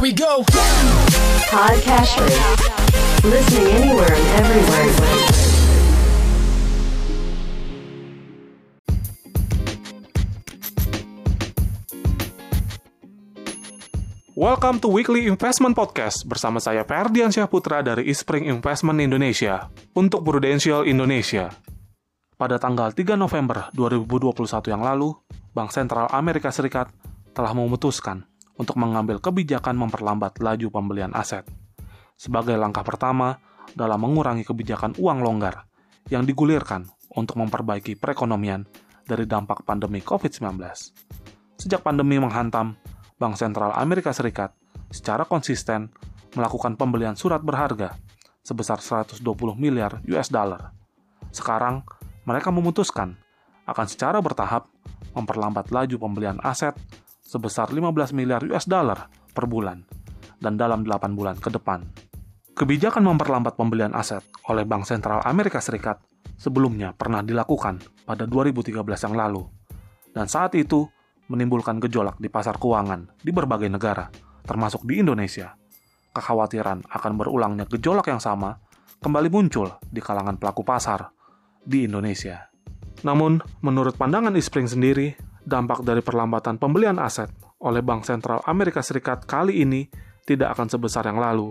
Here we go. Podcast Listening anywhere and everywhere. Welcome to Weekly Investment Podcast bersama saya Ferdian Syahputra dari Ispring Investment Indonesia untuk Prudential Indonesia. Pada tanggal 3 November 2021 yang lalu, Bank Sentral Amerika Serikat telah memutuskan untuk mengambil kebijakan memperlambat laju pembelian aset sebagai langkah pertama dalam mengurangi kebijakan uang longgar yang digulirkan untuk memperbaiki perekonomian dari dampak pandemi COVID-19. Sejak pandemi menghantam, Bank Sentral Amerika Serikat secara konsisten melakukan pembelian surat berharga sebesar 120 miliar US dollar. Sekarang, mereka memutuskan akan secara bertahap memperlambat laju pembelian aset sebesar 15 miliar US dollar per bulan dan dalam 8 bulan ke depan. Kebijakan memperlambat pembelian aset oleh Bank Sentral Amerika Serikat sebelumnya pernah dilakukan pada 2013 yang lalu. Dan saat itu, menimbulkan gejolak di pasar keuangan di berbagai negara, termasuk di Indonesia. Kekhawatiran akan berulangnya gejolak yang sama kembali muncul di kalangan pelaku pasar di Indonesia. Namun, menurut pandangan Ispring sendiri, dampak dari perlambatan pembelian aset oleh Bank Sentral Amerika Serikat kali ini tidak akan sebesar yang lalu.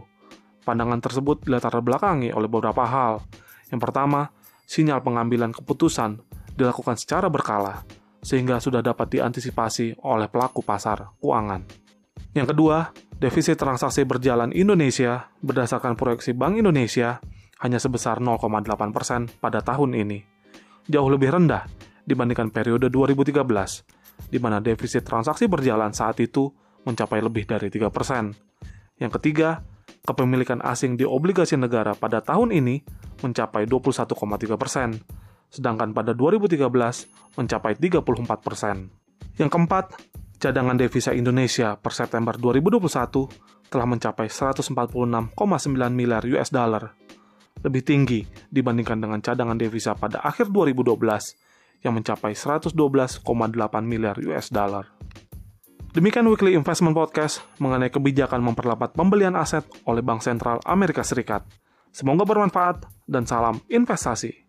Pandangan tersebut dilatar belakangi oleh beberapa hal. Yang pertama, sinyal pengambilan keputusan dilakukan secara berkala sehingga sudah dapat diantisipasi oleh pelaku pasar keuangan. Yang kedua, defisit transaksi berjalan Indonesia berdasarkan proyeksi Bank Indonesia hanya sebesar 0,8 persen pada tahun ini, jauh lebih rendah dibandingkan periode 2013, di mana defisit transaksi berjalan saat itu mencapai lebih dari 3 persen. Yang ketiga, kepemilikan asing di obligasi negara pada tahun ini mencapai 21,3 persen, sedangkan pada 2013 mencapai 34 persen. Yang keempat, cadangan devisa Indonesia per September 2021 telah mencapai 146,9 miliar US dollar, lebih tinggi dibandingkan dengan cadangan devisa pada akhir 2012 yang mencapai 112,8 miliar US dollar. Demikian Weekly Investment Podcast mengenai kebijakan memperlambat pembelian aset oleh Bank Sentral Amerika Serikat. Semoga bermanfaat dan salam investasi.